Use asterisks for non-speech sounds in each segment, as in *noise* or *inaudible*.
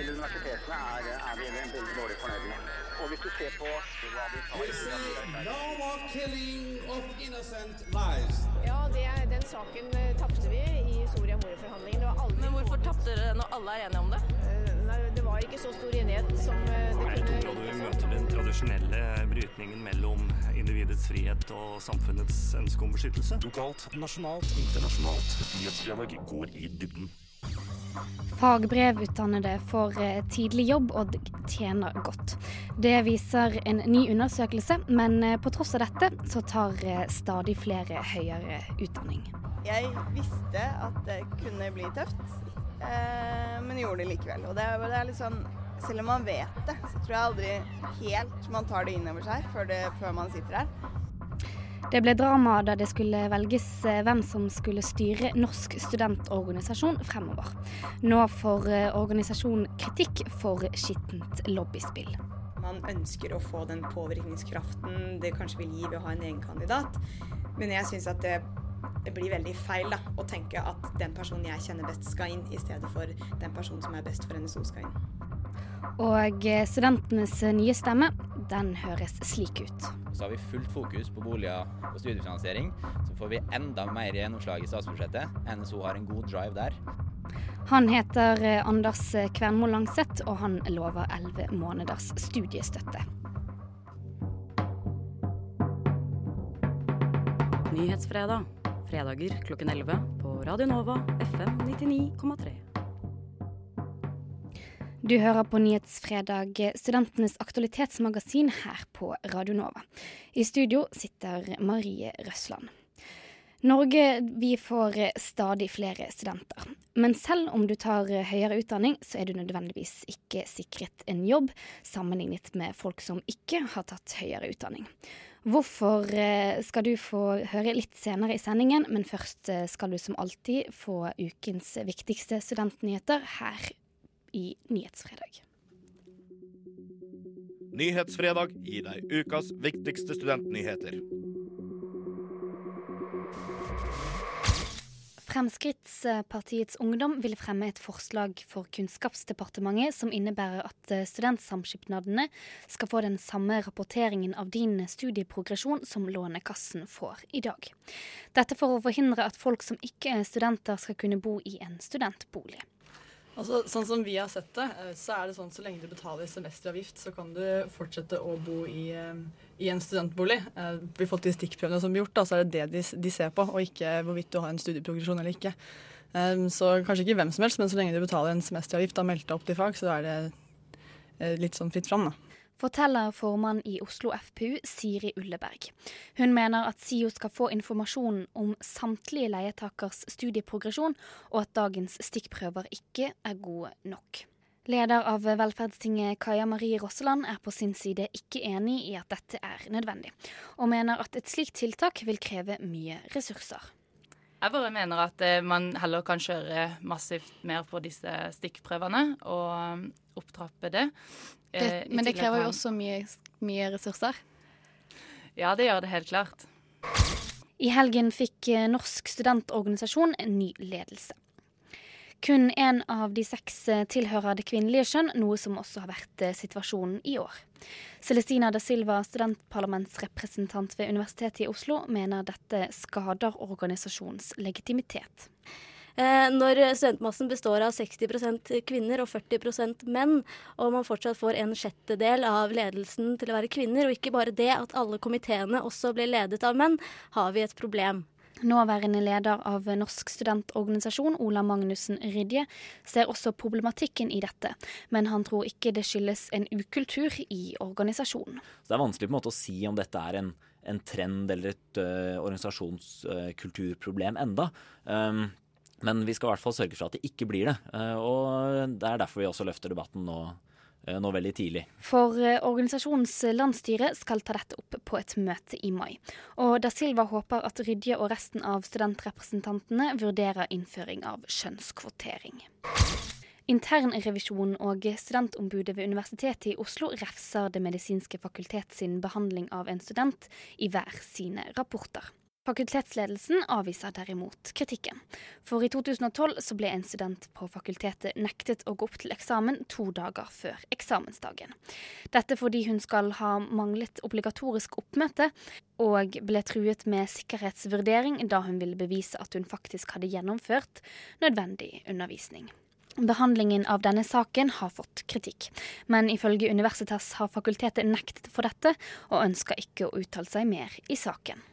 til universitetene er, er vi veldig dårlig fornøyd med. Og hvis du ser på hva de tar no more killing of innocent lives. Ja, det, den saken eh, tapte vi i Soria Moria-forhandlingene. Men hvorfor tapte dere når alle er enige om det? Nei, det var ikke så stor enighet som det det Jeg kunne tror Vi møter den tradisjonelle brytningen mellom individets frihet og samfunnets ønske om beskyttelse. Lokalt, nasjonalt, internasjonalt. Nyhetsdialog går i dybden. Fagbrevutdannede får eh, tidlig jobb og tjener godt. Det viser en ny undersøkelse, men eh, på tross av dette så tar eh, stadig flere høyere utdanning. Jeg visste at det kunne bli tøft, men gjorde det likevel. Og det er litt sånn, selv om man vet det, så tror jeg aldri helt man tar det inn over seg før, det, før man sitter her. Det ble drama da det skulle velges eh, hvem som skulle styre Norsk studentorganisasjon fremover. Nå får eh, organisasjonen kritikk for skittent lobbyspill. Man ønsker å få den påvirkningskraften det kanskje vil gi ved å ha en egen kandidat. Men jeg syns at det, det blir veldig feil da, å tenke at den personen jeg kjenner best skal inn, i stedet for den personen som er best for NSO skal inn. Og eh, studentenes nye stemme, den høres slik ut. Så har vi fullt fokus på boliger og studiefinansiering. Så får vi enda mer gjennomslag i statsbudsjettet. NSO har en god drive der. Han heter eh, Anders Kvernmo Langseth, og han lover elleve måneders studiestøtte. Nyhetsfredag. Fredager klokken 11 på Radio Nova FM 99,3. Du hører på Nyhetsfredag, studentenes aktualitetsmagasin her på Radio Nova. I studio sitter Marie Røsland. Norge, vi får stadig flere studenter. Men selv om du tar høyere utdanning, så er du nødvendigvis ikke sikret en jobb, sammenlignet med folk som ikke har tatt høyere utdanning. Hvorfor eh, skal du få høre litt senere i sendingen, men først eh, skal du som alltid få ukens viktigste studentnyheter her i Nyhetsfredag. Nyhetsfredag gir deg ukas viktigste studentnyheter. Fremskrittspartiets Ungdom vil fremme et forslag for Kunnskapsdepartementet som innebærer at eh, studentsamskipnadene skal få den samme rapporteringen av din studieprogresjon som Lånekassen får i dag. Dette for å forhindre at folk som ikke er studenter skal kunne bo i en studentbolig. Altså, sånn som vi har sett det, eh, så er det sånn så lenge du betaler semesteravgift, så kan du fortsette å bo i, eh, i en studentbolig. Vi I forhold til stikkprøvene som blir gjort, da, så er det det de, de ser på, og ikke hvorvidt du har en studieprogresjon eller ikke. Så kanskje ikke hvem som helst, men så lenge du betaler en semesteravgift og melder deg opp til fag, så er det eh, litt sånn fritt fram, da. Forteller formann i Oslo FPU, Siri Ulleberg. Hun mener at SIO skal få informasjon om samtlige leietakers studieprogresjon, og at dagens stikkprøver ikke er gode nok. Leder av Velferdstinget Kaja Marie Rosseland er på sin side ikke enig i at dette er nødvendig, og mener at et slikt tiltak vil kreve mye ressurser. Jeg bare mener at eh, man heller kan kjøre massivt mer på disse stikkprøvene og um, opptrappe det. Det, Eh, men det krever jo også mye, mye ressurser. Ja, det gjør det helt klart. I helgen fikk eh, Norsk studentorganisasjon en ny ledelse. Kun én av de seks eh, tilhører det kvinnelige kjønn, noe som også har vært situasjonen i år. Celestina da Silva, studentparlamentsrepresentant ved Universitetet i Oslo, mener dette skader organisasjonens legitimitet. Eh, Når studentmassen består av 60% kvinner og 40% menn, og man fortsatt får en sjettedel av ledelsen til å være kvinner, og ikke bare det at alle komiteene også blir ledet av menn, har vi et problem. Nåværende leder av Norsk studentorganisasjon, Ola Magnussen Rydje, ser også problematikken i dette, men han tror ikke det skyldes en ukultur i organisasjonen. Så det er vanskelig på en måte å si om dette er en, en trend eller et uh, organisasjonskulturproblem enda. Um, men vi skal i hvert fall sørge for at det ikke blir det. Uh, og det er derfor vi også løfter debatten nå, uh, nå veldig tidlig. For eh, organisasjonens landsstyre skal ta dette opp på et møte i mai. Og Da Silva håper at Rydje og resten av studentrepresentantene vurderer innføring av kjønnskvotering. Internrevisjonen og studentombudet ved Universitetet i Oslo refser Det medisinske fakultet sin behandling av en student i hver sine rapporter. Fakultetsledelsen avviser derimot kritikken. For i 2012 så ble en student på fakultetet nektet å gå opp til eksamen to dager før eksamensdagen. Dette fordi hun skal ha manglet obligatorisk oppmøte, og ble truet med sikkerhetsvurdering da hun ville bevise at hun faktisk hadde gjennomført nødvendig undervisning. Behandlingen av denne saken har fått kritikk, men ifølge Universitas har fakultetet nektet for dette, og ønsker ikke å uttale seg mer i saken.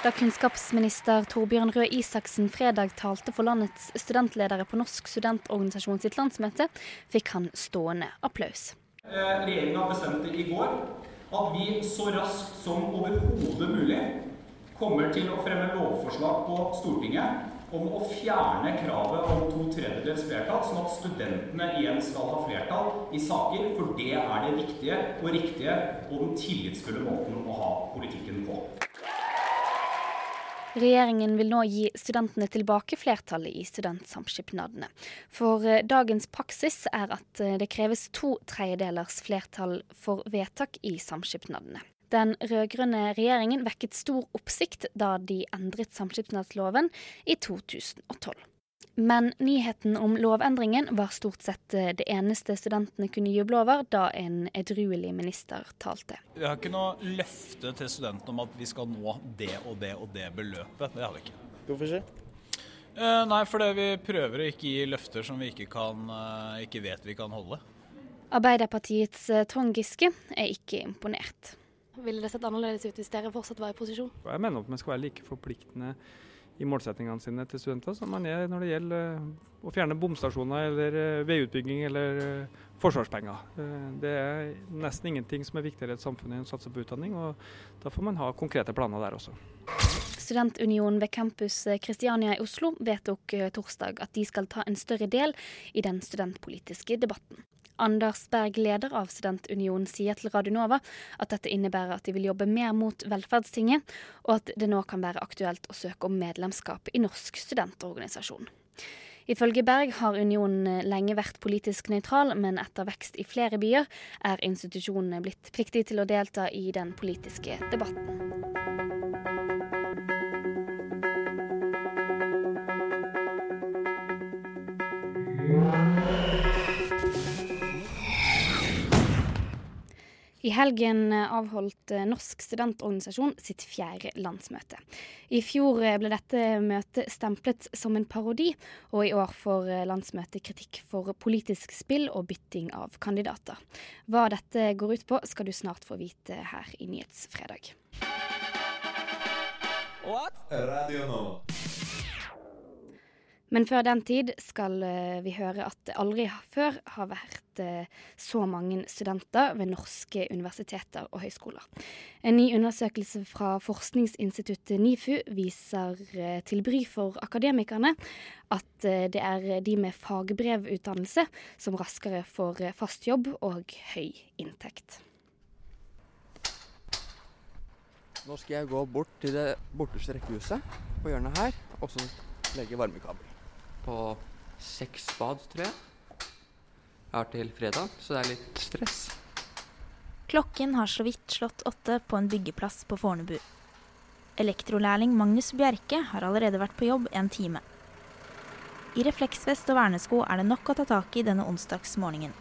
Da kunnskapsminister Torbjørn Røe Isaksen fredag talte for landets studentledere på Norsk studentorganisasjon sitt landsmøte, fikk han stående applaus. Regjeringa bestemte i går at vi så raskt som overhodet mulig kommer til å fremme lovforslag på Stortinget om å fjerne kravet om to tredjedels flertall, sånn at studentene igjen skal ha flertall i saker, for det er det viktige og riktige og den tillitsfulle måten å ha politikken på. Regjeringen vil nå gi studentene tilbake flertallet i studentsamskipnadene. For eh, dagens praksis er at eh, det kreves to tredjedelers flertall for vedtak i samskipnadene. Den rød-grønne regjeringen vekket stor oppsikt da de endret samskipnadsloven i 2012. Men nyheten om lovendringen var stort sett eh, det eneste studentene kunne juble over da en edruelig minister talte. Vi har ikke noe løfte til studentene om at vi skal nå det og det og det beløpet. Det har vi ikke. Hvorfor ikke? Eh, nei, fordi vi prøver å ikke gi løfter som vi ikke, kan, eh, ikke vet vi kan holde. Arbeiderpartiets Trond Giske er ikke imponert. Ville det sett annerledes ut hvis dere fortsatt var i posisjon? Jeg mener at man skal være like forpliktende i målsettingene sine til studenter som man er når det gjelder eh, å fjerne bomstasjoner eller eh, veiutbygging eller eh, forsvarspenger. Det er nesten ingenting som er viktigere i et samfunn enn å satse på utdanning, og da får man ha konkrete planer der også. Studentunionen ved campus Kristiania i Oslo vedtok torsdag at de skal ta en større del i den studentpolitiske debatten. Anders Berg, leder av Studentunionen, sier til Radio Nova at dette innebærer at de vil jobbe mer mot velferdstinget, og at det nå kan være aktuelt å søke om medlemskap i Norsk studentorganisasjon. Ifølge Berg har unionen lenge vært politisk nøytral, men etter vekst i flere byer er institusjonene blitt pliktige til å delta i den politiske debatten. I helgen avholdt Norsk studentorganisasjon sitt fjerde landsmøte. I fjor ble dette møtet stemplet som en parodi, og i år får landsmøtet kritikk for politisk spill og bytting av kandidater. Hva dette går ut på, skal du snart få vite her i Nyhetsfredag. What? Radio nå. Men før den tid skal vi høre at det aldri før har vært så mange studenter ved norske universiteter og høyskoler. En ny undersøkelse fra forskningsinstituttet NIFU viser til bry for akademikerne at det er de med fagbrevutdannelse som raskere får fast jobb og høy inntekt. Nå skal jeg gå bort til det borteste rekkehuset på hjørnet her, og så legge varmekabel på seks bad, tror jeg. Jeg har til fredag, så det er litt stress. Klokken har så vidt slått åtte på en byggeplass på Fornebu. Elektrolærling Magnus Bjerke har allerede vært på jobb en time. I refleksvest og vernesko er det nok å ta tak i denne onsdagsmorgenen.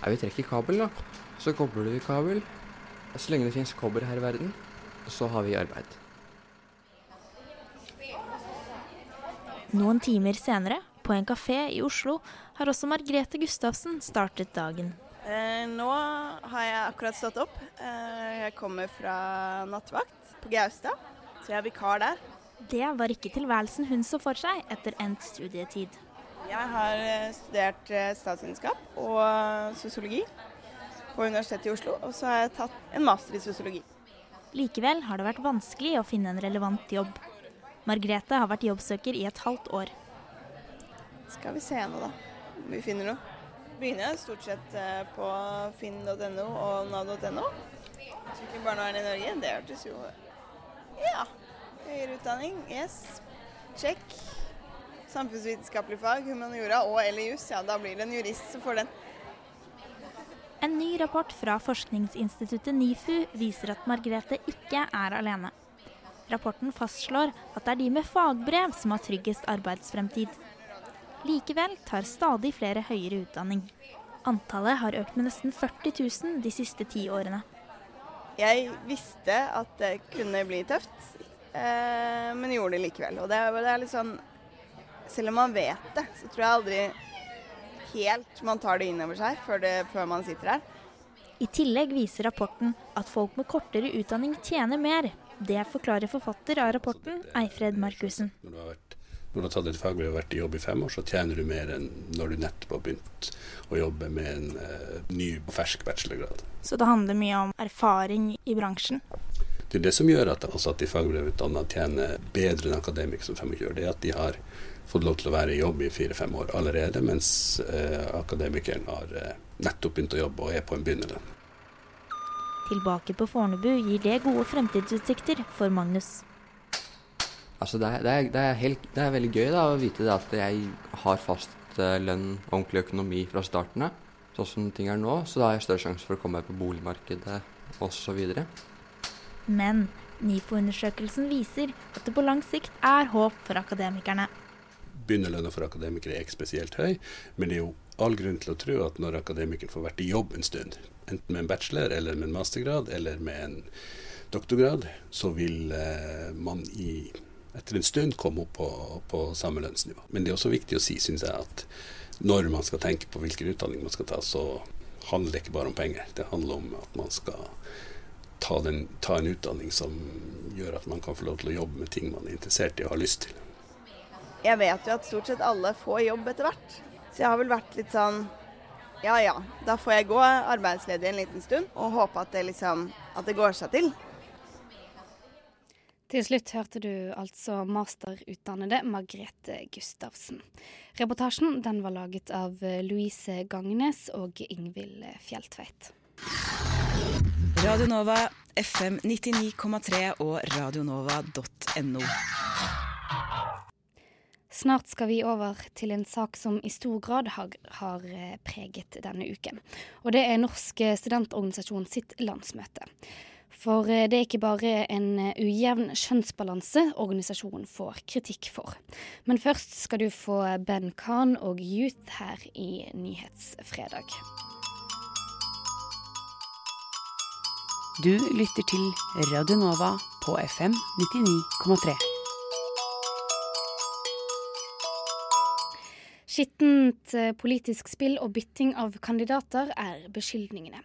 Ja, vi trekker kabel, da. Så kobler du kabel. Så lenge det finnes kobber her i verden, så har vi arbeid. Noen timer senere, på en kafé i Oslo, har også Margrethe Gustavsen startet dagen. Eh, nå har jeg akkurat stått opp. Eh, jeg kommer fra nattvakt på Gaustad, så jeg er vikar der. Det var ikke tilværelsen hun så for seg etter endt studietid. Jeg har eh, studert eh, statsvitenskap og eh, sosiologi på Universitetet i Oslo, og så har jeg tatt en master i sosiologi. Likevel har det vært vanskelig å finne en relevant jobb. Margrethe har vært jobbsøker i et halvt år. Skal vi se nå, da. Om vi finner noe. Begynner jeg stort sett eh, på finn.no og nav.no. Psykisk barnevern i Norge, det hørtes jo Ja. Høyere utdanning, yes. Check. Samfunnsvitenskapelig fag, humaniora og eller jus. Ja, da blir det en jurist som får den. En ny rapport fra forskningsinstituttet NIFU viser at Margrethe ikke er alene. Rapporten fastslår at det er de med fagbrev som har tryggest arbeidsfremtid. Likevel tar stadig flere høyere utdanning. Antallet har økt med nesten 40 000 de siste ti årene. Jeg visste at det kunne bli tøft, eh, men gjorde det likevel. Og det, er- det er litt sånn Selv om man vet det, så tror jeg aldri helt man tar det inn over seg før, det, før man sitter her. I tillegg viser rapporten at folk med kortere utdanning tjener mer. Det forklarer forfatter av rapporten, Eifred Markussen. Når du har, vært, når du har tatt et fagbrev og vært i jobb i fem år, så tjener du mer enn når du nettopp har begynt å jobbe med en eh, ny og fersk bachelorgrad. Så det handler mye om erfaring i bransjen. Det er det som gjør at altså at de fagbrevutdanna tjener bedre enn akademikere som 25 år. Det er at de har fått lov til å være i jobb i fire-fem år allerede, mens eh, akademikeren har eh, nettopp begynt å jobbe og er på en begynnerlønn. Tilbake på Fornebu gir det gode fremtidsutsikter for Magnus. Altså det, er, det, er, det, er helt, det er veldig gøy da, å vite at jeg har fast eh, lønn og ordentlig økonomi fra starten av. Sånn som ting er nå, så da har jeg større sjanse for å komme meg på boligmarkedet osv. Men NIFO-undersøkelsen viser at det på lang sikt er håp for akademikerne. Begynnerlønna for akademikere er ikke spesielt høy, men det er jo all grunn til å tro at når akademikeren får vært i jobb en stund, enten med en bachelor eller med en mastergrad eller med en doktorgrad, så vil eh, man i, etter en stund komme opp på, på samme lønnsnivå. Men det er også viktig å si, syns jeg, at når man skal tenke på hvilken utdanning man skal ta, så handler det ikke bare om penger. Det handler om at man skal ta, den, ta en utdanning som gjør at man kan få lov til å jobbe med ting man er interessert i og har lyst til. Jeg vet jo at stort sett alle får jobb etter hvert. Så jeg har vel vært litt sånn ja ja, da får jeg gå arbeidsledig en liten stund og håpe at det liksom at det går seg til. Til slutt hørte du altså masterutdannede Margrethe Gustavsen. Reportasjen den var laget av Louise Gangnes og Ingvild Fjeltveit. Radio Nova, FM 99,3 og radionova.no. Snart skal vi over til en sak som i stor grad har, har eh, preget denne uken. Og det er Norsk studentorganisasjon sitt landsmøte. For eh, det er ikke bare en eh, ujevn kjønnsbalanse organisasjonen får kritikk for. Men først skal du få Ben Khan og Youth her i Nyhetsfredag. Du lytter til Radio Nova på FM 99,3. Skittent eh, politisk spill og bytting av kandidater er beskyldningene.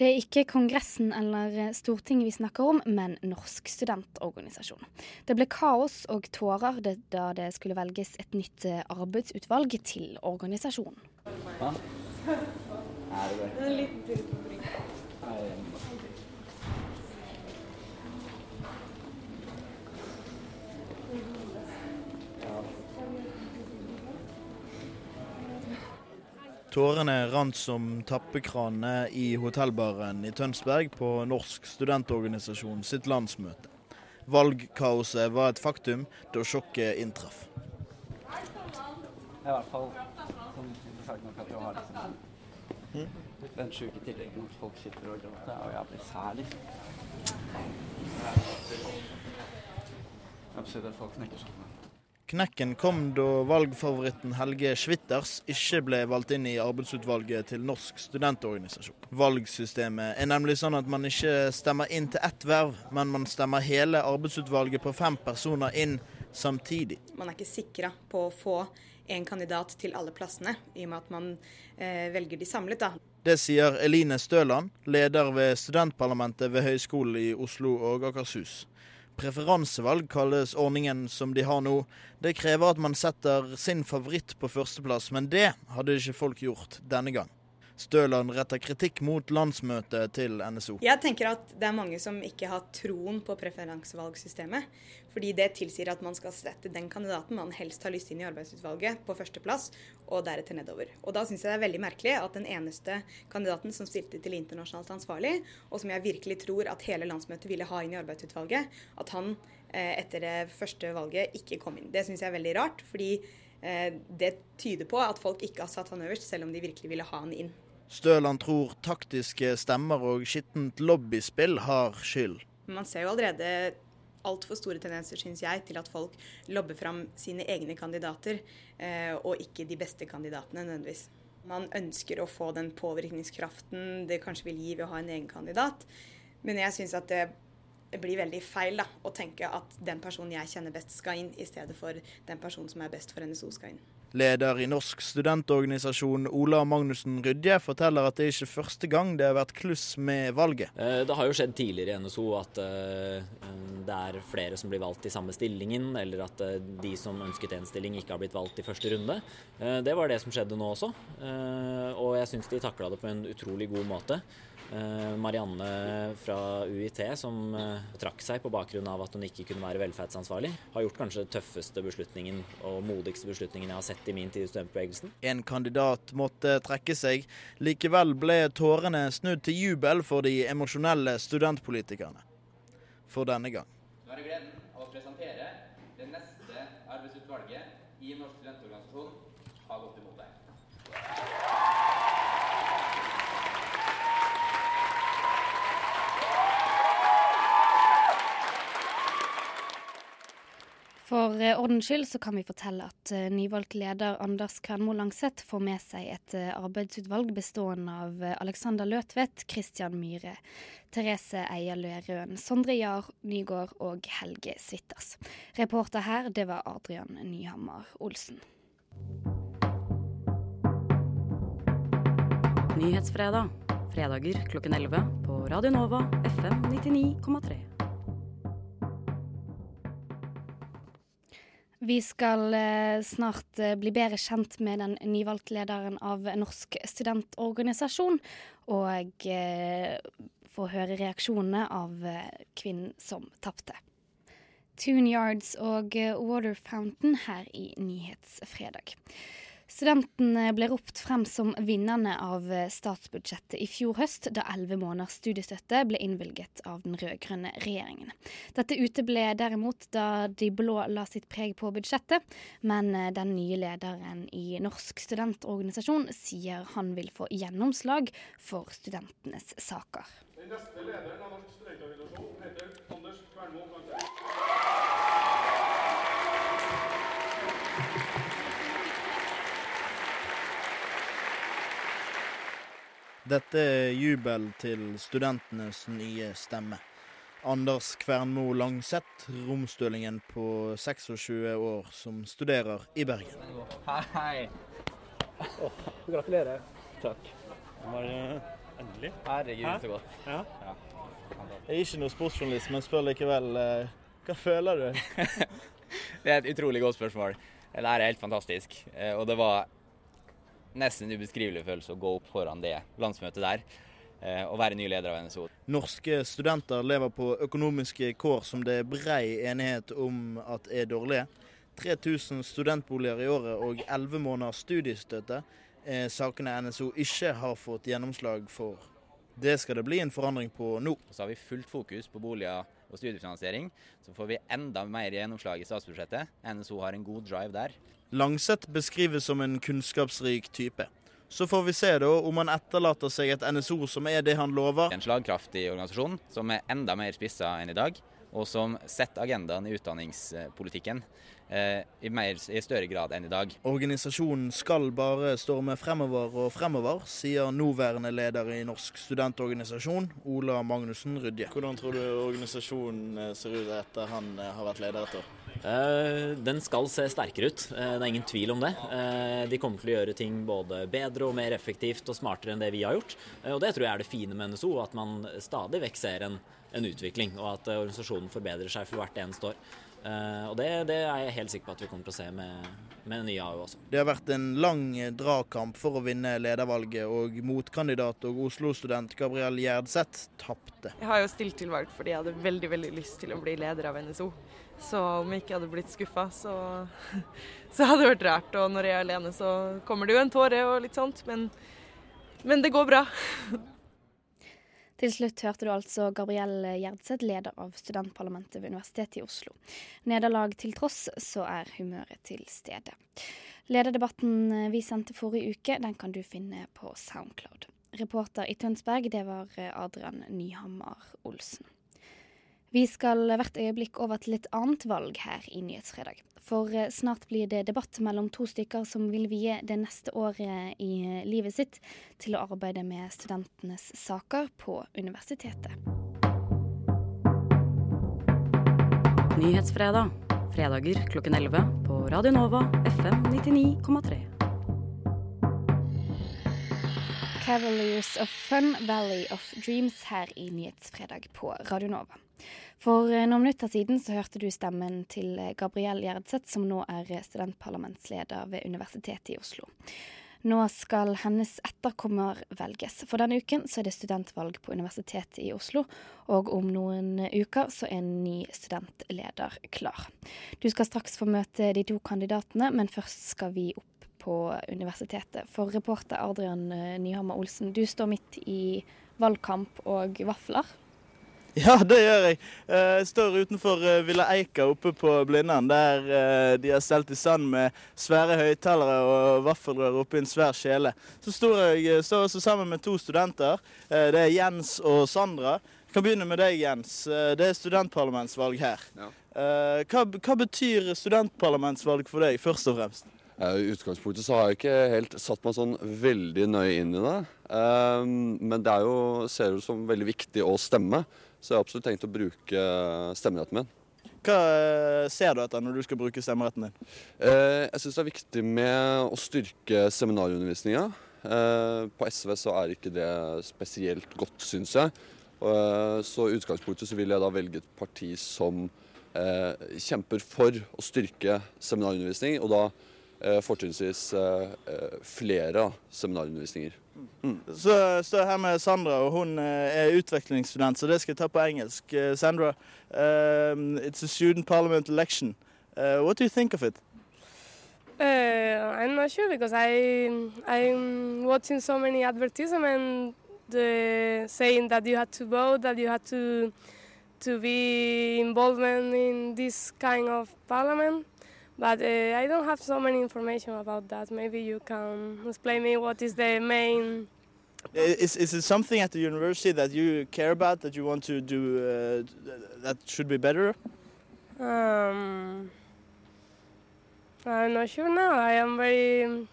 Det er ikke Kongressen eller eh, Stortinget vi snakker om, men Norsk studentorganisasjon. Det ble kaos og tårer da det skulle velges et nytt eh, arbeidsutvalg til organisasjonen. Hva? Er det det? En liten tur på Tårene rant som tappekranene i hotellbaren i Tønsberg på Norsk studentorganisasjon sitt landsmøte. Valgkaoset var et faktum da sjokket inntraff. I hvert fall sånn nok at du har liksom den sjuke tilleggen at folk sitter og gråter. Er jo jævlig sær, liksom. Absurd at folk knekker sammen. Knekken kom da valgfavoritten Helge Schwitters ikke ble valgt inn i arbeidsutvalget til Norsk studentorganisasjon. Valgsystemet er nemlig sånn at man ikke stemmer inn til ett verv, men man stemmer hele arbeidsutvalget på fem personer inn samtidig. Man er ikke sikra på å få en kandidat til alle plassene, i og med at man eh, velger de samlet. da. Det sier Eline Støland, leder ved studentparlamentet ved Høgskolen i Oslo og Akershus. Preferansevalg kalles ordningen som de har nå. Det krever at man setter sin favoritt på førsteplass, men det hadde ikke folk gjort denne gang. Støland retter kritikk mot landsmøtet til NSO. Jeg tenker at det er mange som ikke har troen på preferansevalgsystemet. Fordi det tilsier at man skal sette den kandidaten man helst har lyst inn i arbeidsutvalget, på førsteplass, og deretter nedover. Og da syns jeg det er veldig merkelig at den eneste kandidaten som stilte til internasjonalt ansvarlig, og som jeg virkelig tror at hele landsmøtet ville ha inn i arbeidsutvalget, at han eh, etter det første valget ikke kom inn. Det syns jeg er veldig rart, fordi eh, det tyder på at folk ikke har satt han øverst, selv om de virkelig ville ha han inn. Støland tror taktiske stemmer og skittent lobbyspill har skyld. Man ser jo allerede altfor store tendenser, syns jeg, til at folk lobber fram sine egne kandidater, eh, og ikke de beste kandidatene nødvendigvis. Man ønsker å få den påvirkningskraften det kanskje vil gi ved å ha en egen kandidat, men jeg syns at det blir veldig feil da, å tenke at den personen jeg kjenner best skal inn, i stedet for den personen som er best for NSO skal inn. Leder i Norsk studentorganisasjon Ola Magnussen Rydje forteller at det ikke er første gang det har vært kluss med valget. Eh, Det har jo skjedd tidligere i NSO at eh, det er flere som blir valgt i samme stillingen, eller at eh, de som ønsket en stilling ikke har blitt valgt i første runde. Det var det som skjedde nå også, og jeg syns de takla det på en utrolig god måte. Eh, Marianne fra UiT, som eh, trakk seg på bakgrunn av at hun ikke kunne være velferdsansvarlig, har gjort kanskje den tøffeste beslutningen og modigste beslutningen jeg har sett i min tid i studentbevegelsen. En kandidat måtte trekke seg. Likevel ble tårene snudd til jubel for de emosjonelle studentpolitikerne. For denne gang. Nå er det gleden av å presentere det neste arbeidsutvalget i Norsk studentorganisasjon har gått imot deg. For eh, ordens skyld så kan vi fortelle at eh, nyvalgt leder Anders Kvernmo Langseth får med seg et eh, arbeidsutvalg bestående av Alexander Løtvedt, Christian Myhre, Therese Eierløe Lerøen, Sondre Jahr Nygaard og Helge Svitters. Reporter her, det var Adrian Nyhammer Olsen. Nyhetsfredag. Fredager klokken 11 på Radio Nova FM 99,3. Vi skal eh, snart eh, bli bedre kjent med den nyvalgte lederen av Norsk studentorganisasjon, og eh, få høre reaksjonene av kvinnen som tapte. Tune Yards og Water Fountain her i Nyhetsfredag. Studentene ble ropt frem som vinnerne av eh, statsbudsjettet i fjor høst, da elleve måneders studiestøtte ble innvilget av den rød-grønne regjeringen. Dette uteble derimot da de blå la sitt preg på budsjettet, men eh, den nye lederen i Norsk studentorganisasjon sier han vil få gjennomslag for studentenes saker. Den neste lederen av Norsk Dette er jubel til studentenes nye stemme. Anders Kvernmo Langseth, romstølingen på 26 år som studerer i Bergen. Hei. gratulerer. Takk. Det Var endelig? Herregud, Hæ? så godt. Ja. Ja. Jeg er ikke noe sportsjournalist, men spør likevel. eh, Hva føler du? *laughs* Det er et utrolig godt spørsmål. Det her er helt fantastisk. Eh, Og det var nesten ubeskrivelig følelse å gå opp foran det landsmøtet der. eh, Og være ny leder av NSO. Norske studenter lever på økonomiske kår som det er brei enighet om at er dårlige. 3000 studentboliger i året og 11 måneders studiestøtte er sakene NSO ikke har fått gjennomslag for. Det skal det bli en forandring på nå. Så har vi fullt fokus på boliger og studiefinansiering. Så får vi enda mer gjennomslag i statsbudsjettet. NSO har en god drive der. Langseth beskrives som en kunnskapsrik type. Så får vi se da om han etterlater seg et NSO som er det han lover. En slagkraftig organisasjon som er enda mer spissa enn i dag, og som setter agendaen i utdanningspolitikken eh, i, mer, i større grad enn i dag. Organisasjonen skal bare storme fremover og fremover, sier nåværende leder i Norsk studentorganisasjon, Ola Magnussen Rydje. Hvordan tror du organisasjonen eh, ser ut etter han eh, har vært leder et år? Eh, Den skal se sterkere ut, Eh, det er ingen tvil om det. Eh, De kommer til å gjøre ting både bedre og mer effektivt og smartere enn det vi har gjort. Og det tror jeg er det fine med NSO, at man stadig vekk ser en, en utvikling, og at organisasjonen forbedrer seg for hvert eneste år. Eh, Og det, det er jeg helt sikker på at vi kommer til å se med, med nye AU også. Det har vært en lang dragkamp for å vinne ledervalget, og motkandidat og Oslo-student Gabriel Gjerdseth tapte. Jeg har jo stilt til valg fordi jeg hadde veldig veldig lyst til å bli leder av NSO. Så om jeg ikke hadde blitt skuffa, så, *laughs* så hadde det vært rart. Og når jeg er alene, så kommer det jo en tåre og litt sånt. Men, men det går bra. *laughs* Til slutt hørte du altså Gabrielle Gjerdseth, leder av studentparlamentet ved Universitetet i Oslo. Nederlag til tross, så er humøret til stede. Lederdebatten vi sendte forrige uke, den kan du finne på Soundcloud. Reporter i Tønsberg, det var eh, Adrian Nyhammer Olsen. Vi skal hvert øyeblikk over til et annet valg her i Nyhetsfredag. For eh, snart blir det debatt mellom to stykker som vil vie det neste året i eh, livet sitt til å arbeide med studentenes saker på universitetet. Nyhetsfredag. Fredager klokken 11 på Radio Nova FM 99,3. Cavaliers of Fun, Valley of Dreams her i Nyhetsfredag på Radio Nova. For eh, noen minutter siden så hørte du stemmen til Gabriel Gabriell Gjerdseth, som nå er studentparlamentsleder ved Universitetet i Oslo. Nå skal hennes etterkommer velges. For denne uken så er det studentvalg på Universitetet i Oslo, og om noen uker så er en ny studentleder klar. Du skal straks få møte de to kandidatene, men først skal vi opp på universitetet. For reporter Adrian eh, Nyhammer Olsen, du står midt i valgkamp og vafler. *laughs* Ja, det gjør jeg. Eh, Jeg står utenfor eh, Villa Eika oppe på Blindern, der eh, de har stelt i stand med svære høyttalere og vaffelrør oppi en svær kjele. Så står jeg står også sammen med to studenter. Det er Jens og Sandra. Jeg kan begynne med deg, Jens. Det er studentparlamentsvalg her. Ja. Hva, hva betyr studentparlamentsvalg for deg, først og fremst? I utgangspunktet så har jeg ikke helt satt meg sånn veldig nøye inn i det. Men det er jo, ser ut som veldig viktig å stemme, så jeg har absolutt tenkt å bruke stemmeretten min. Hva eh, ser du etter når du skal bruke stemmeretten din? Eh, Jeg syns det er viktig med å styrke seminarundervisninga. Eh, På SV så er ikke det spesielt godt, syns jeg. Eh, Så i utgangspunktet så vil jeg da velge et parti som eh, kjemper for å styrke seminarundervisning, og da eh, fortrinnsvis eh, eh, flere seminarundervisninger. Så står jeg her med Sandra, og hun eh, er utvekslingsstudent, så det skal jeg ta på engelsk. Eh, Sandra, um, it's a student parliament election. Uh, what do you think of it? Uh, I'm not sure because I I'm watching so many advertisements uh, saying that you had to vote, that you had to to be involvement in this kind of parliament. But uh, I don't have so many information about that. Maybe you can explain me what is the main. Is, is it something at the university that you care about, that you want to do, uh, that should be better? Um, I'm not sure now. I am very,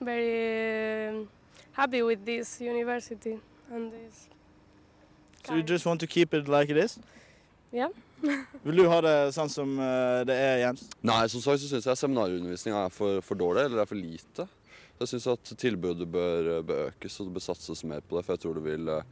very happy with this university and this. So you just want to keep it like it is? Yeah. Vil du ha det sånn som eh, det er, Jens? Nei, som sagt så syns jeg seminarundervisninga er for, for dårlig, eller er for lite. Jeg syns at tilbudet bør, bør økes og det bør satses mer på det, for jeg tror det vil eh,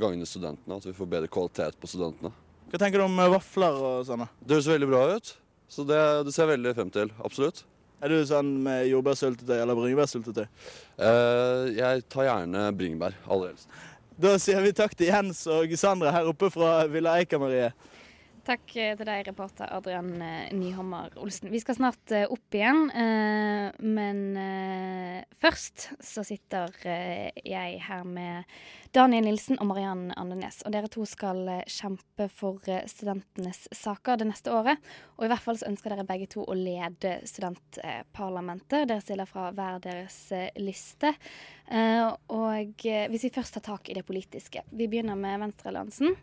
gagne studentene. At vi får bedre kvalitet på studentene. Hva tenker du om eh, vafler og sånne? Det høres veldig bra ut, så det, det ser jeg veldig frem til. Absolutt. Er du sånn med jordbærsyltetøy eller bringebærsyltetøy? Eh, jeg tar gjerne bringebær. Aller helst. Da sier vi takk til Jens og Sandra her oppe fra Villa Eika Marie. Takk eh, til deg, reporter Adrian eh, Nyhammer Olsen. Vi skal snart eh, opp igjen, men først så sitter jeg her med Daniel Nilsen og Mariann Andenes. Og dere to skal kjempe for studentenes saker det neste året. Og i hvert fall så ønsker dere begge to å lede studentparlamentet. Dere stiller fra hver deres liste. Og hvis vi først tar tak i det politiske Vi begynner med Venstrealliansen.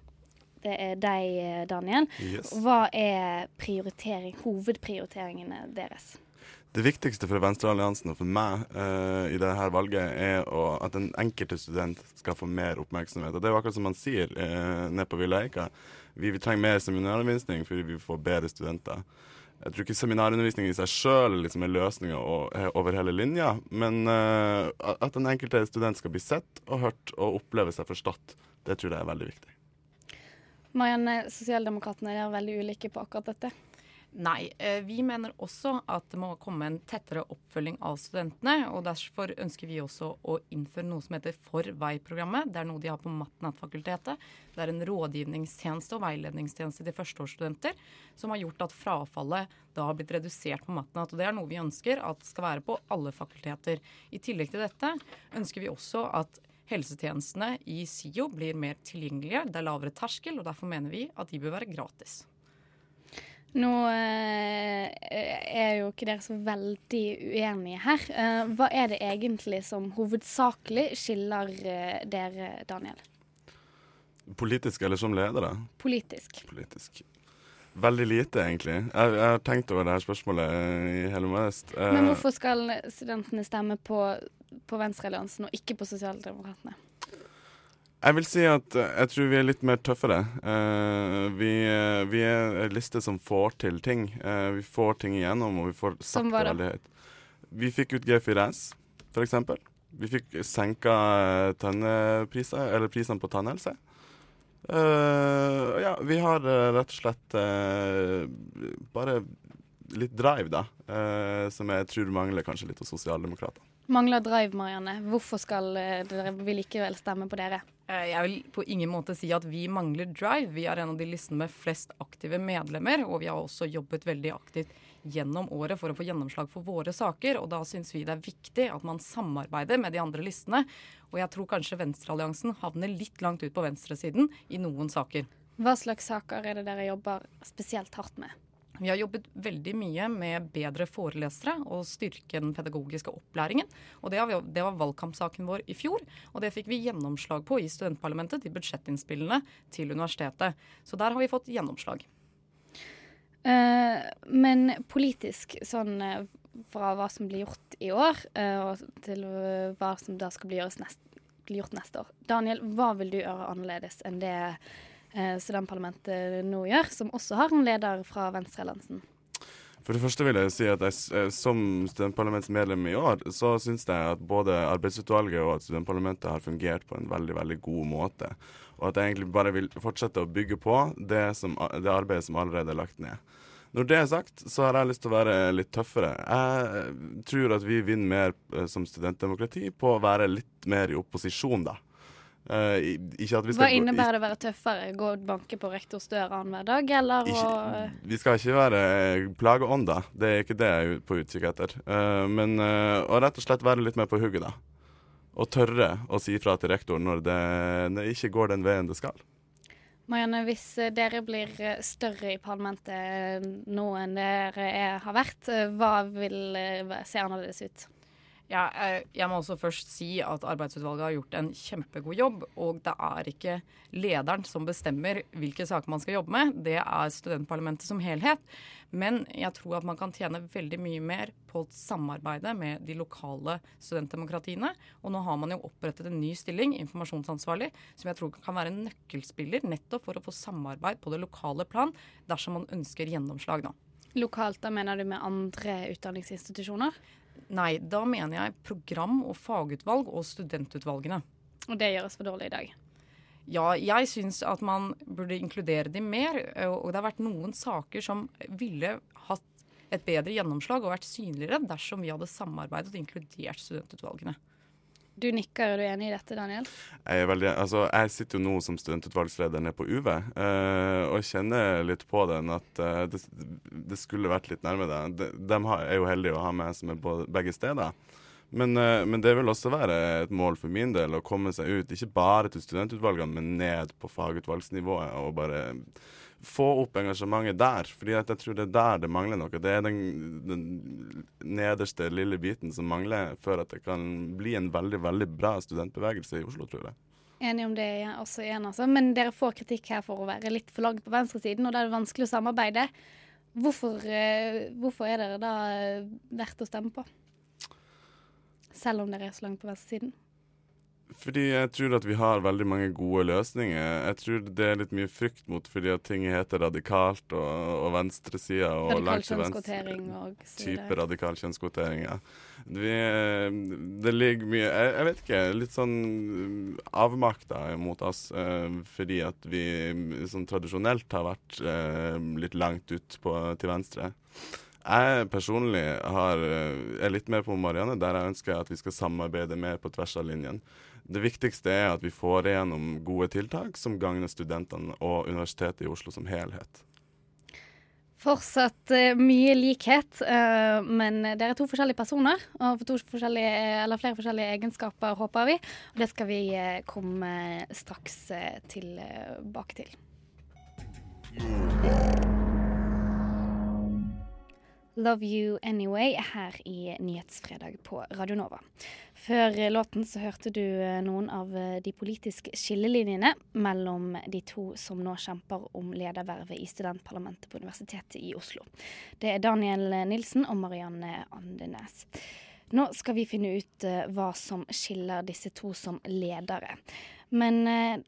Det er deg, Daniel. Yes. Hva er prioritering, hovedprioriteringene deres? Det viktigste for Venstrealliansen og for meg uh, i dette valget er å, at den enkelte student skal få mer oppmerksomhet. Og Det er jo akkurat som man sier uh, nede på Villa Eika. Vi, vi trenger mer seminarundervisning fordi vi får bedre studenter. Jeg tror ikke seminarundervisning i seg sjøl liksom er løsninga over hele linja, men uh, at den enkelte student skal bli sett og hørt og oppleve seg forstått, det tror jeg er veldig viktig. Marianne, Sosialdemokratene er veldig ulike på akkurat dette. Nei, eh, vi mener også at det må komme en tettere oppfølging av studentene. og Derfor ønsker vi også å innføre noe som heter For vei-programmet. Det er noe de har på Matnat-fakultetet. Det er en rådgivningstjeneste og veiledningstjeneste til førsteårsstudenter som har gjort at frafallet da har blitt redusert på Matnat. og Det er noe vi ønsker at skal være på alle fakulteter. I tillegg til dette ønsker vi også at helsetjenestene i SIO blir mer tilgjengelige. Det er lavere terskel, og derfor mener vi at de bør være gratis. Nå eh, er jo ikke dere så veldig uenige her. Eh, hva er det egentlig som hovedsakelig skiller eh, dere, Daniel? Politisk eller som ledere? Politisk. Politisk. Veldig lite, egentlig. Jeg, jeg har tenkt over det her spørsmålet eh, i hele mest. Eh, Men hvorfor skal studentene stemme på, på Venstrealliansen og ikke på Sosialdemokratene? Jeg vil si at eh, jeg tror vi er litt mer tøffere. Uh, vi, vi er en liste som får til ting. Uh, vi får ting igjennom, og vi får sagt det veldig høyt. Vi fikk ut G4S, for eksempel. Vi fikk senka tannpriser, eller prisene på tannhelse. Eh, ja, vi har eh, rett og slett uh, bare litt drive, da. Uh, som jeg tror mangler kanskje litt hos sosialdemokrater. Mangler drive, Marianne. Hvorfor skal dere vi likevel stemme på dere? Eh, Jeg vil på ingen måte si at vi mangler drive. Vi er en av de listene med flest aktive medlemmer, og vi har også jobbet veldig aktivt gjennom året for å få gjennomslag for våre saker. og Da syns vi det er viktig at man samarbeider med de andre listene. Og jeg tror kanskje Venstrealliansen havner litt langt ut på venstresiden i noen saker. Hva slags saker er det dere jobber spesielt hardt med? Vi har jobbet veldig mye med bedre forelesere og styrke den pedagogiske opplæringen. Og det, vi, det var valgkampsaken vår i fjor, og det fikk vi gjennomslag på i studentparlamentet til budsjettinnspillene til universitetet. Så der har vi fått gjennomslag. Uh, men politisk, sånn eh, fra hva som blir gjort i år, uh, til hva som da skal bli, gjøres neste, gjort neste år. Daniel, hva vil du gjøre annerledes enn det studentparlamentet nå gjør, som også har en leder fra Venstrealliansen? For det første vil jeg si at jeg, eh, som studentparlamentsmedlem i år, så syns jeg at både arbeidsutvalget og at studentparlamentet har fungert på en veldig veldig god måte. Og at jeg egentlig bare vil fortsette å bygge på det, som, det arbeidet som allerede er lagt ned. Når det er sagt, så har jeg lyst til å være litt tøffere. Jeg tror at vi vinner mer eh, som studentdemokrati på å være litt mer i opposisjon, da. I- ikke at vi skal Hva innebærer det å være tøffere? Gå og banke på rektors dør annenhver dag, eller å Vi skal ikke være eh, plageånder, det er ikke det jeg er på utkikk etter. Uh, men uh, å rett og slett være litt mer på hugget, da. Og tørre å si fra til rektor når det, når det ikke går den veien det skal. Marianne, hvis dere blir større i parlamentet nå enn dere er, har vært, hva vil se annerledes ut? Ja, eh, jeg må også først si at arbeidsutvalget har gjort en kjempegod jobb. Og det er ikke lederen som bestemmer hvilke saker man skal jobbe med, det er studentparlamentet som helhet. Men jeg tror at man kan tjene veldig mye mer på samarbeidet med de lokale studentdemokratiene. Og nå har man jo opprettet en ny stilling, informasjonsansvarlig, som jeg tror kan være en nøkkelspiller nettopp for å få samarbeid på det lokale plan dersom man ønsker gjennomslag, nå. Lokalt, da mener du med andre utdanningsinstitusjoner? Nei, da mener jeg program- og fagutvalg og studentutvalgene. Og det gjøres for dårlig i dag. Ja, jeg syns at man burde inkludere de mer. Og det har vært noen saker som ville hatt et bedre gjennomslag og vært synligere dersom vi hadde samarbeidet og inkludert studentutvalgene. Du nikker, er du enig i dette, Daniel? Jeg, veldig, altså, jeg sitter jo nå som studentutvalgsleder nede på UV, eh, og kjenner litt på den at eh, det, det skulle vært litt nærme deg. De, de er jo heldige å ha med som er på begge steder. Men, eh, men det vil også være et mål for min del å komme seg ut, ikke bare til studentutvalgene, men ned på fagutvalgsnivået og bare få opp engasjementet der. fordi jeg tror det er der det mangler noe. Det er den, den nederste lille biten som mangler før at det kan bli en veldig, veldig bra studentbevegelse i Oslo, tror jeg. Enig om det jeg også igjen, altså. Men dere får kritikk her for å være litt for langt på venstresiden, og da er det vanskelig å samarbeide. Hvorfor, eh, hvorfor er dere da eh, verdt å stemme på? Selv om dere er så langt på venstresiden? Fordi jeg tror at vi har veldig mange gode løsninger. Jeg tror det er litt mye frykt mot fordi at ting heter radikalt og, og venstresida og Radikal kjønnskvotering og Type radikal kjønnskvotering, ja. Vi, eh, det ligger mye jeg, jeg vet ikke, litt sånn avmakta mot oss eh, fordi at vi sånn tradisjonelt har vært eh, litt langt ut på, til venstre. Jeg personlig har, eh, er litt mer på Marianne, der jeg ønsker at vi skal samarbeide mer på tvers av linjen. Det viktigste er at vi får igjennom gode tiltak som gagner studentene og Universitetet i Oslo som helhet. Fortsatt eh, mye likhet, eh, men dere er to forskjellige personer. Og for forskjellige, eller flere forskjellige egenskaper, håper vi. Og det skal vi eh, komme straks eh, tilbake til. 'Love You Anyway' her i Nyhetsfredag på Radio Nova. Før låten så hørte du eh, noen av eh, de politiske skillelinjene mellom de to som nå kjemper om ledervervet i studentparlamentet på Universitetet i Oslo. Det er Daniel Nilsen og Marianne Andenes. Nå skal vi finne ut uh, hva som skiller disse to som ledere. Men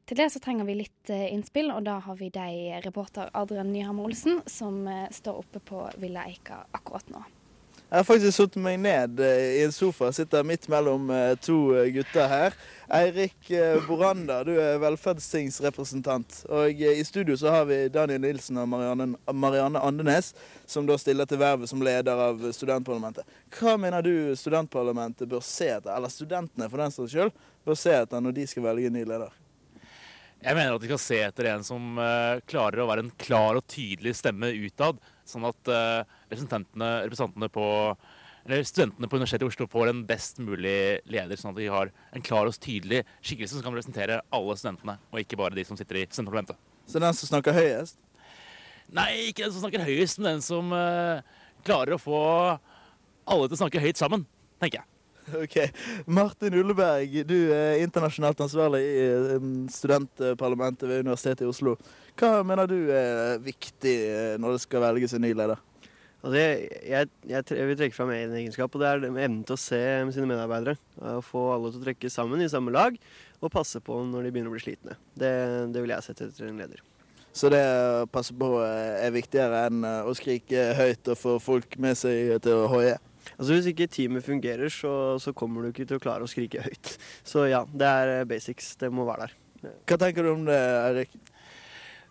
til det så trenger vi litt innspill, og da har vi deg, reporter Adrian Nyhammer Olsen, som står oppe på Villa Eika akkurat nå. Jeg har faktisk satt meg ned i en sofa, sitter midt mellom to gutter her. Eirik Boranda, du er velferdstingsrepresentant. Og i studio så har vi Daniel Nilsen og Marianne, Marianne Andenes, som da stiller til vervet som leder av studentparlamentet. Hva mener du studentparlamentet bør se etter, eller studentene for den saks skyld, bør se etter når de skal velge ny leder? Jeg mener at de skal se etter en som klarer å være en klar og tydelig stemme utad. Sånn at representantene, representantene på eller studentene på Universitetet i Oslo får en best mulig leder, sånn at de har en klar og tydelig skikkelse som kan representere alle studentene, og ikke bare de som sitter i studentparlamentet. Så den som snakker høyest? Nei, ikke den som snakker høyest, men den som uh, klarer å få alle til å snakke høyt sammen, tenker jeg. Ok. Martin Ulleberg, du er internasjonalt ansvarlig i eh, studentparlamentet ved Universitetet i Oslo. Hva mener du er viktig eh, når det skal velges en ny leder? Altså jeg, jeg, jeg, vil trekke fram én egenskap, og det er evnen til å se med sine medarbeidere. Å få alle til å trekke sammen i samme lag, og passe på når de begynner å bli slitne. Det, det vil jeg sette etter en leder. Så det å passe på eh, er viktigere enn eh, å skrike høyt og få folk med seg til å hoie? Altså Hvis ikke teamet fungerer, så, så, kommer du ikke til å klare å skrike høyt. Så ja, det er eh, basics. Det må være der. Hva tenker du om det, Eirik?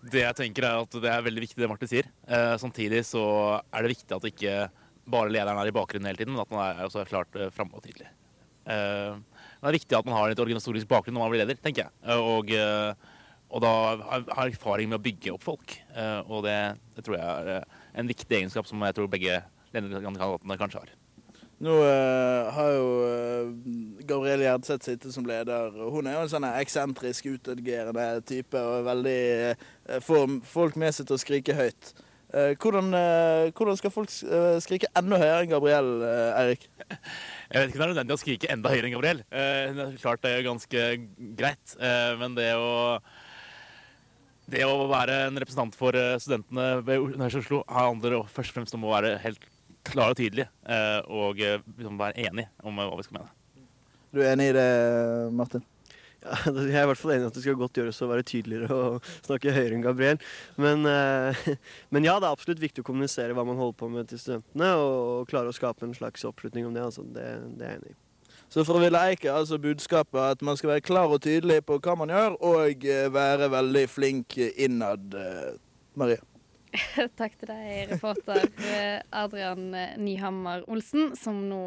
Det jeg tenker er at det er veldig viktig det Martin sier. Eh, samtidig så er det viktig at ikke bare lederen er i bakgrunnen hele tiden, men at man er også klart eh, framme og tydelig. Eh, det er viktig at man har en organisatorisk bakgrunn når man blir leder, tenker jeg. Og og da har erfaring med å bygge opp folk. Uh, og det, det, tror jeg er eh, en viktig egenskap som jeg tror begge lederkandidatene kanskje har. Nå uh, har jo uh, Gabrielle Gjerdseth sittet som leder. og Hun er jo en sånn eksentrisk, utagerende type og veldig får folk med seg til å skrike høyt. Hvordan, hvordan, skal folk skrike enda høyere enn Gabrielle, Eirik? *laughs* Jeg vet ikke om det er nødvendig å skrike enda høyere enn Gabrielle. Hun er klart det er ganske greit, men det å det å være en representant for studentene ved Universitetet i Oslo handler først og fremst om å være helt klar og tydelig eh, og eh, liksom være enig om hva vi skal mene. Du er enig i det, Martin? Ja, *laughs* jeg er i hvert fall enig i at det skal godt gjøres å være tydeligere og snakke høyere enn Gabriel. Men, *laughs* men, ja, det er absolutt viktig å kommunisere hva man holder på med til studentene, og klare å skape en slags oppslutning om det. Altså, det, det er jeg enig i. Så for Ville Eike altså budskapet at man skal være klar og tydelig på hva man gjør, og eh, være veldig flink innad. Eh, Maria. *laughs* Takk til deg, reporter eh, Adrian Nyhammer Olsen, som nå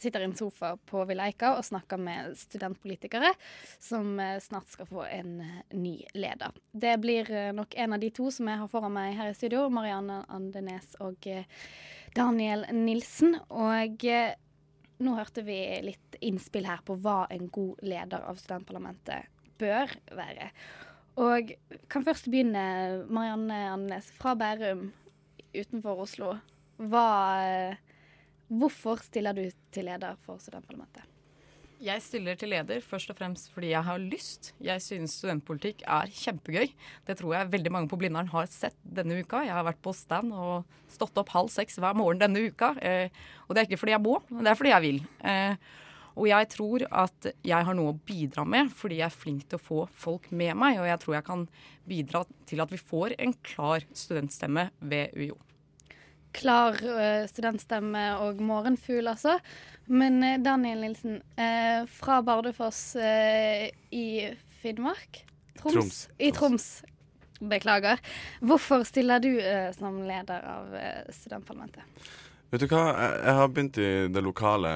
sitter i en sofa på Villeika og snakker med studentpolitikere som snart skal få en ny leder. Det blir nok en av de to som jeg har foran meg her i studio, Marianne Andenes og Daniel Nilsen. Og nå hørte vi litt innspill her på hva en god leder av studentparlamentet bør være. Og kan først begynne, Marianne Andenes, fra Bærum utenfor Oslo. Hva, hvorfor stiller du til leder for studentparlamentet? Jeg stiller til leder først og fremst fordi jeg har lyst. Jeg synes studentpolitikk er kjempegøy. Det tror jeg veldig mange på Blindern har sett denne uka. Jeg har vært på stand og stått opp halv seks hver morgen denne uka. Eh, og det er ikke fordi jeg må, det er fordi jeg vil. Eh, og jeg tror at jeg har noe å bidra med fordi jeg er flink til å få folk med meg. Og jeg tror jeg kan bidra til at vi får en klar studentstemme ved UiO klar uh, studentstemme og morgenfugl, altså. Men uh, Daniel Nilsen, uh, fra Bardufoss i Finnmark? Troms? Troms. I Troms. Beklager. Hvorfor stiller du som leder av studentparlamentet? Vet du hva, jeg har begynt i det lokale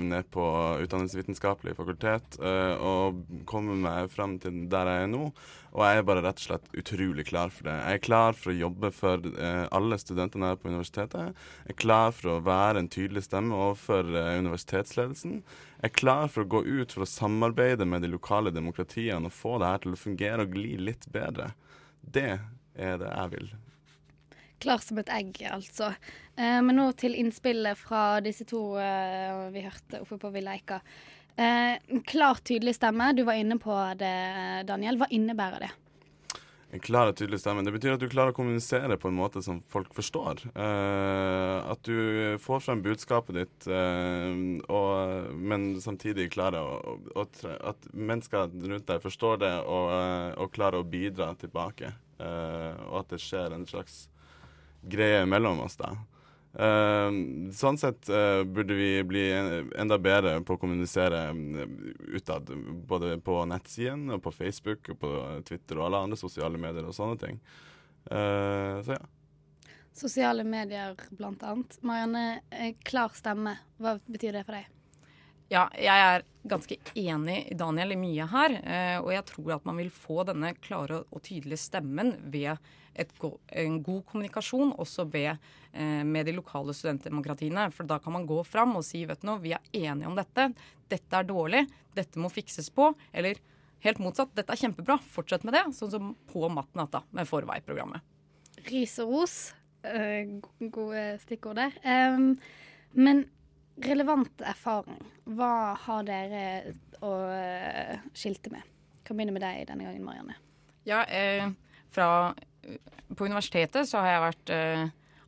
nede på Utdanningsvitenskapelig fakultet og kommet meg frem til der jeg er nå. Og jeg er bare rett og slett utrolig klar for det. Jeg er klar for å jobbe for eh, alle studentene her på universitetet. Jeg er klar for å være en tydelig stemme overfor eh, universitetsledelsen. Jeg er klar for å gå ut for å samarbeide med de lokale demokratiene og få det her til å fungere og gli litt bedre. Det er det jeg vil. Klar som et egg, altså. Eh, men nå til innspillet fra disse to eh, vi hørte oppe på Villa Eika. Eh, klar, tydelig stemme. Du var inne på det, Daniel. Hva innebærer det? En klar og tydelig stemme. Det betyr at du klarer å kommunisere på en måte som folk forstår. Eh, at du får frem budskapet ditt, eh, og, men samtidig klarer å, å, At mennesker rundt deg forstår det og, eh, og klarer å bidra tilbake. Eh, og at det skjer en slags greie mellom oss da. Uh, sånn sett uh, burde vi bli enda bedre på å kommunisere uh, utad. Både på nettsiden, og på Facebook, og på Twitter og alle andre sosiale medier og sånne ting. Uh, så ja. Sosiale medier, blant annet. Marianne, klar stemme. Hva betyr det for deg? Ja, jeg er ganske enig i Daniel i mye her. og jeg tror at man vil få denne klare og tydelige stemmen ved go en god kommunikasjon også ved, eh, med de lokale studentdemokratiene. For da kan man gå fram og si vet du noe, vi er enige om dette. Dette er dårlig. Dette må fikses på. Eller helt motsatt, dette er kjempebra. Fortsett med det. Sånn som på Matt med Forvei-programmet. Ris og ros. Uh, gode stikkord der. Um, men relevant erfaring, hva har dere å uh, skilte med? Kan begynne med deg denne gangen, Marianne. Ja, eh, fra på universitetet så har jeg vært eh,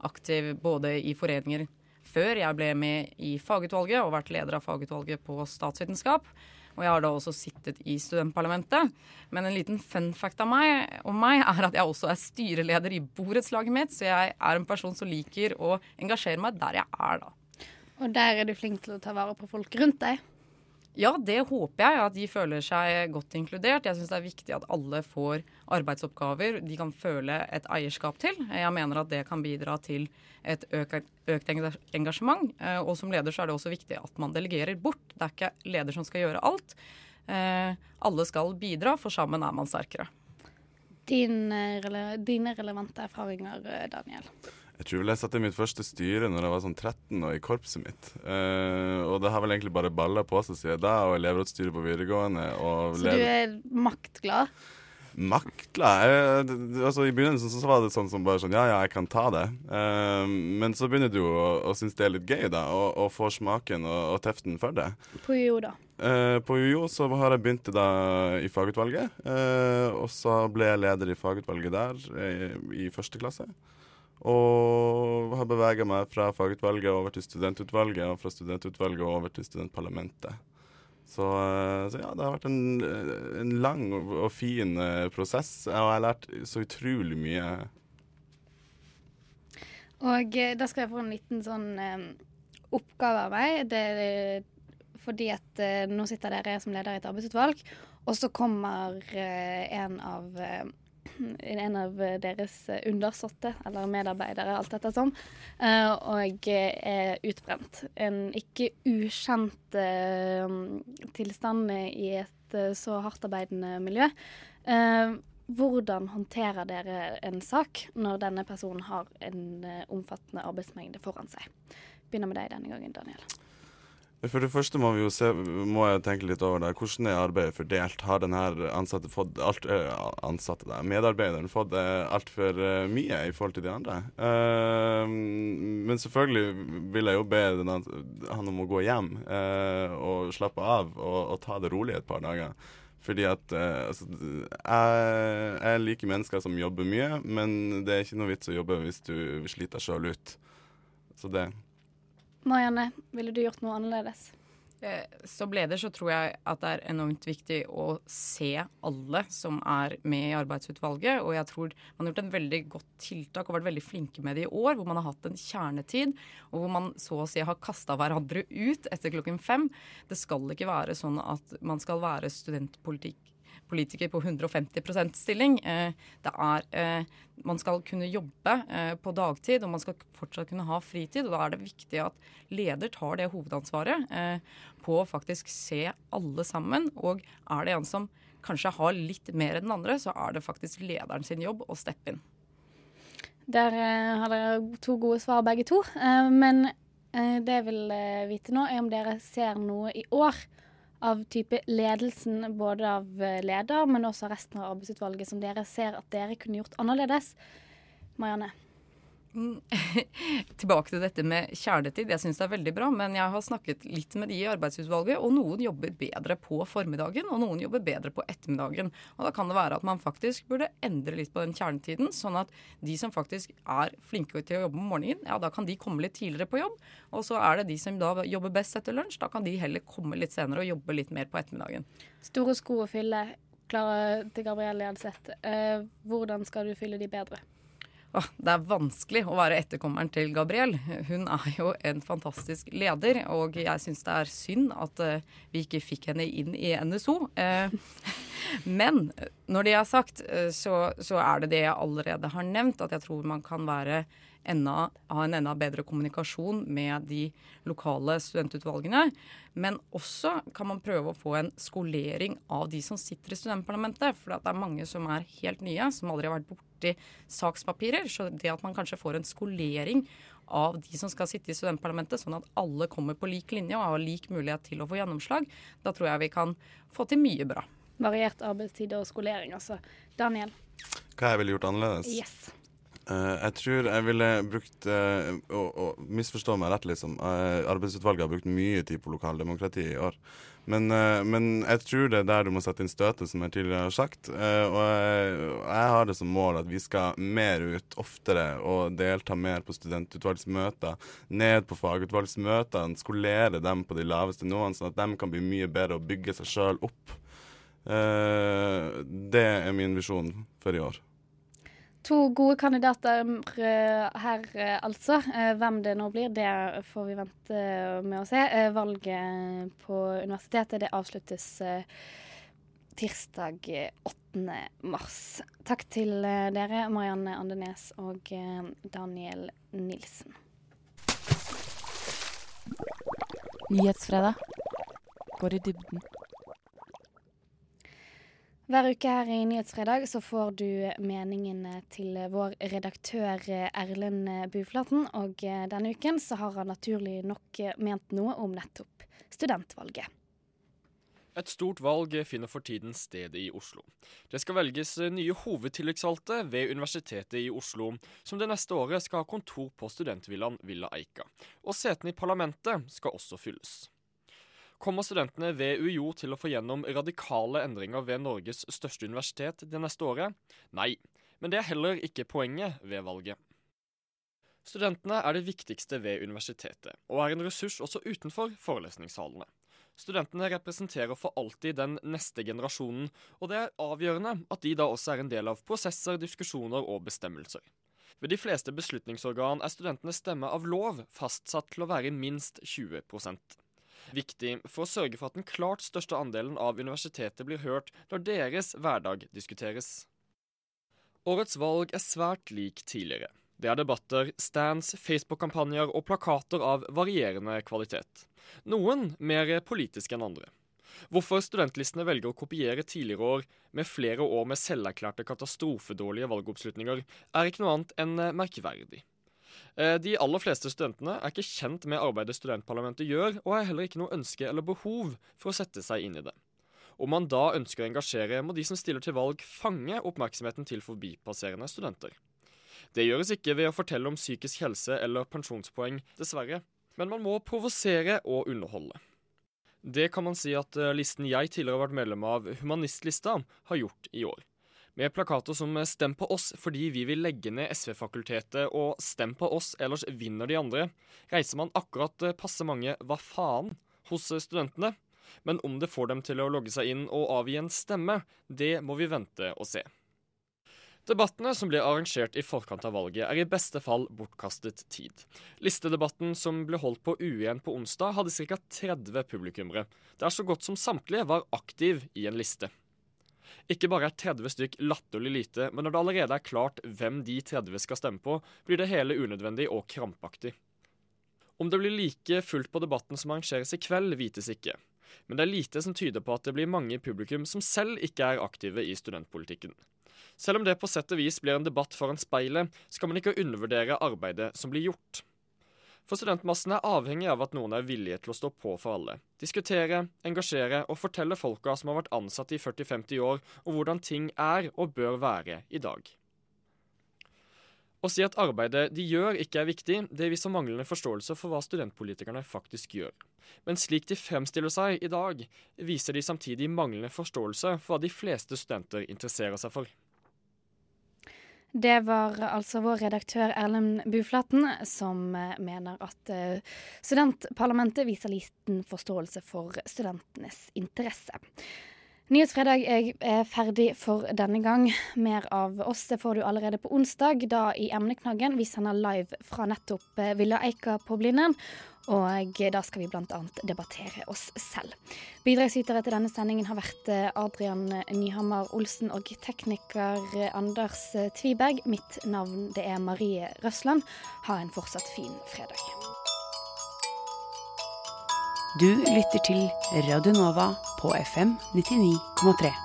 aktiv både i foreninger før jeg ble med i fagutvalget og vært leder av fagutvalget på statsvitenskap. Og jeg har da også sittet i studentparlamentet. Men en liten fun fact av meg, om meg er at jeg også er styreleder i borettslaget mitt, så jeg er en person som liker å engasjere meg der jeg er, da. Og der er du flink til å ta vare på folk rundt deg? Ja, det håper jeg. At de føler seg godt inkludert. Jeg syns det er viktig at alle får arbeidsoppgaver de kan føle et eierskap til. Jeg mener at det kan bidra til et økt, økt engasjement. Eh, og som leder så er det også viktig at man delegerer bort. Det er ikke leder som skal gjøre alt. Eh, alle skal bidra, for sammen er man sterkere. Din, eh, dine relevante erfaringer, Daniel? Jeg tror vel jeg satt i mitt første styre når jeg var sånn 13 og i korpset mitt. Uh, og det har vel egentlig bare balla på seg siden da, og elevrådsstyret på videregående. så du er maktglad? Maktglad? Jeg, altså I begynnelsen så var det sånn som bare sånn Ja, ja, jeg kan ta det. Uh, men så begynner du å, å synes det er litt gøy, da, og, og får smaken og, og, teften for det. På UiO, da? Uh, på UiO så har jeg begynt da i fagutvalget. og så ble jeg leder i fagutvalget der i, i første klasse. Og har bevega meg fra fagutvalget over til studentutvalget, og fra studentutvalget over til studentparlamentet. Så, eh, så, ja, det har vært en, en lang og fin eh, prosess, og jeg har lært så utrolig mye. Og eh, da skal jeg få en liten sånn oppgave av meg. Det er fordi at nå sitter dere som leder i et arbeidsutvalg, og så kommer en av en av deres undersåtte, eller medarbeidere, alt dette som, og er utbrent. En ikke ukjent eh, tilstand i et eh, så hardtarbeidende miljø. Hvordan håndterer dere en sak når denne personen har en omfattende arbeidsmengde foran seg? Begynner med deg denne gangen, Daniel. For det første må vi jo se, må jeg tenke litt over det. Hvordan er arbeidet fordelt? Har denne ansatte fått alt, øh, ansatte der, medarbeideren fått øh, altfor øh, mye i forhold til de andre? Uh, men selvfølgelig vil jeg jo be han om å gå hjem uh, og slappe av og, og, ta det rolig et par dager. Fordi at uh, altså, jeg, jeg, liker mennesker som jobber mye, men det er ikke noe vits å jobbe hvis du sliter sjøl ut. Så det Marianne, ville du gjort noe annerledes? Eh, som leder så tror jeg at det er enormt viktig å se alle som er med i arbeidsutvalget. Og jeg tror man har gjort en veldig godt tiltak og vært veldig flinke med det i år. Hvor man har hatt en kjernetid, og hvor man så å si har kasta hverandre ut etter klokken fem. Det skal ikke være sånn at man skal være studentpolitikk politiker på 150% stilling. Eh, det er eh, Man skal kunne jobbe eh, på dagtid, og man skal fortsatt kunne ha fritid. og Da er det viktig at leder tar det hovedansvaret på å faktisk se alle sammen. Og er det en som kanskje har litt mer enn den andre, så er det faktisk lederen sin jobb å steppe inn. Der har dere to gode svar begge to. men det jeg vil vite nå, er om dere ser noe i år av type ledelsen, både av eh, leder, men også resten av arbeidsutvalget, som dere ser at dere kunne gjort annerledes? Marianne? Mm. *laughs* Tilbake til dette med kjernetid. Jeg syns det er veldig bra, men jeg har snakket litt med de i arbeidsutvalget, og noen jobber bedre på formiddagen, og noen jobber bedre på ettermiddagen. Og da kan det være at man faktisk burde endre litt på den kjernetiden, sånn at de som faktisk er flinke til å jobbe om morgenen, ja da kan de komme litt tidligere på jobb. Og så er det de som da jobber best etter lunsj, da kan de heller komme litt senere og jobbe litt mer på ettermiddagen. Store sko å fylle. Klara til Gabrielle Jenseth. Eh, hvordan skal du fylle de bedre? Det er vanskelig å være etterkommeren til Gabriel. Hun er jo en fantastisk leder, og jeg syns det er synd at uh, vi ikke fikk henne inn i NSO. Uh, *laughs* men når det er sagt, så, så, er det det jeg allerede har nevnt, at jeg tror man kan være enda, ha en enda bedre kommunikasjon med de lokale studentutvalgene. Men også kan man prøve å få en skolering av de som sitter i studentparlamentet. For det er mange som er helt nye, som aldri har vært borti sakspapirer. Så det at man kanskje får en skolering av de som skal sitte i studentparlamentet, sånn at alle kommer på lik linje og har lik mulighet til å få gjennomslag, da tror jeg vi kan få til mye bra. Variert arbeidstid og skolering, altså. Daniel? Hva jeg ville gjort annerledes? Yes. Uh, jeg tror jeg ville brukt uh, og, og misforstå meg rett, liksom. Uh, arbeidsutvalget har brukt mye tid på lokaldemokrati i år. Men, men, jeg tror det er der du må sette inn støtet, som jeg tidligere har sagt. og jeg, jeg, har det som mål at vi skal mer ut oftere og delta mer på studentutvalgsmøter. Ned på fagutvalgsmøtene, skolere dem på de laveste nivåene, sånn at de kan bli mye bedre og bygge seg sjøl opp. det er min visjon for i år. To gode kandidater eh, her, eh, altså. Eh, hvem det nå blir, det får vi vente med å se. Valget på universitetet det avsluttes tirsdag 8. mars. Takk til dere, Marianne Andenes og Daniel Nilsen. Nyhetsfredag går i dybden. Hver uke her i Nyhetsfredag så får du meningene til vår redaktør Erlend Buflaten. Og denne uken så har han naturlig nok ment noe om nettopp studentvalget. Et stort valg finner for tiden sted i Oslo. Det skal velges nye hovedtillitsvalgte ved Universitetet i Oslo, som det neste året skal ha kontor på studentvillaen Villa Eika. Og setene i parlamentet skal også fylles. Kommer studentene ved UiO til å få gjennom radikale endringer ved Norges største universitet det neste året? Nei, men det er heller ikke poenget ved valget. Studentene er det viktigste ved universitetet, og er en ressurs også utenfor forelesningssalene. Studentene representerer for alltid den neste generasjonen, og det er avgjørende at de da også er en del av prosesser, diskusjoner og bestemmelser. Ved de fleste beslutningsorgan er studentenes stemme av lov fastsatt til å være minst 20 viktig for å sørge for at den klart største andelen av universitetet blir hørt når deres hverdag diskuteres. Årets valg er svært lik tidligere. Det er debatter, stands, Facebook-kampanjer og plakater av varierende kvalitet. Noen mer politiske enn andre. Hvorfor studentlistene velger å kopiere tidligere år med flere år med selverklærte katastrofedårlige valgoppslutninger, er ikke noe annet enn merkverdig. Eh, de aller fleste studentene er ikke kjent med arbeidet studentparlamentet gjør, og har heller ikke noe ønske eller behov for å sette seg inn i det. Om man da ønsker å engasjere, må de som stiller til valg, fange oppmerksomheten til forbipasserende studenter. Det gjøres ikke ved å fortelle om psykisk helse eller pensjonspoeng, dessverre, men man må provosere og underholde. Det kan man si at eh, listen jeg tidligere har vært medlem av, Humanistlista, har gjort i år. Med plakater som 'Stem på oss fordi vi vil legge ned SV-fakultetet' og 'Stem på oss, ellers vinner de andre', reiser man akkurat eh, passe mange 'hva faen' hos eh, studentene. Men om det får dem til å logge seg inn og avgi en stemme, det må vi vente og se. Debattene som ble arrangert i forkant av valget, er i beste fall bortkastet tid. Listedebatten som ble holdt på U1 på onsdag, hadde ca. 30 publikummere, der så godt som samtlige var aktiv i en liste. Ikke bare er 30 stykk latterlig lite, men når det allerede er klart hvem de 30 skal stemme på, blir det hele unødvendig og krampaktig. Om det blir like fullt på debatten som arrangeres i kveld, vites ikke. Men det er lite som tyder på at det blir mange i publikum som selv ikke er aktive i studentpolitikken. Selv om det på sett og vis blir en debatt foran speilet, skal man ikke undervurdere arbeidet som blir gjort. For studentmassen er avhengig av at noen er villige til å stå på for alle. Diskutere, engasjere og fortelle folka som har vært ansatte i 40-50 år, om hvordan ting er og bør være i dag. Å si at arbeidet de gjør ikke er viktig, det viser manglende forståelse for hva studentpolitikerne faktisk gjør. Men slik de fremstiller seg i dag, viser de samtidig manglende forståelse for hva de fleste studenter interesserer seg for. Det var altså vår redaktør Erlend Buflaten som eh, mener at eh, studentparlamentet viser liten forståelse for studentenes interesse. Nyhetsfredag er ferdig for denne gang. Mer av oss det får du allerede på onsdag, da i emneknaggen vi sender live fra nettopp eh, Villa Eika på Blindern. Og da skal vi bl.a. debattere oss selv. Bidragsytere til denne sendingen har vært eh, Adrian Nyhammer Olsen og tekniker Anders Tviberg. Mitt navn det er Marie Røsland. Ha en fortsatt fin fredag. Du lytter til Radio Nova på FM 99,3.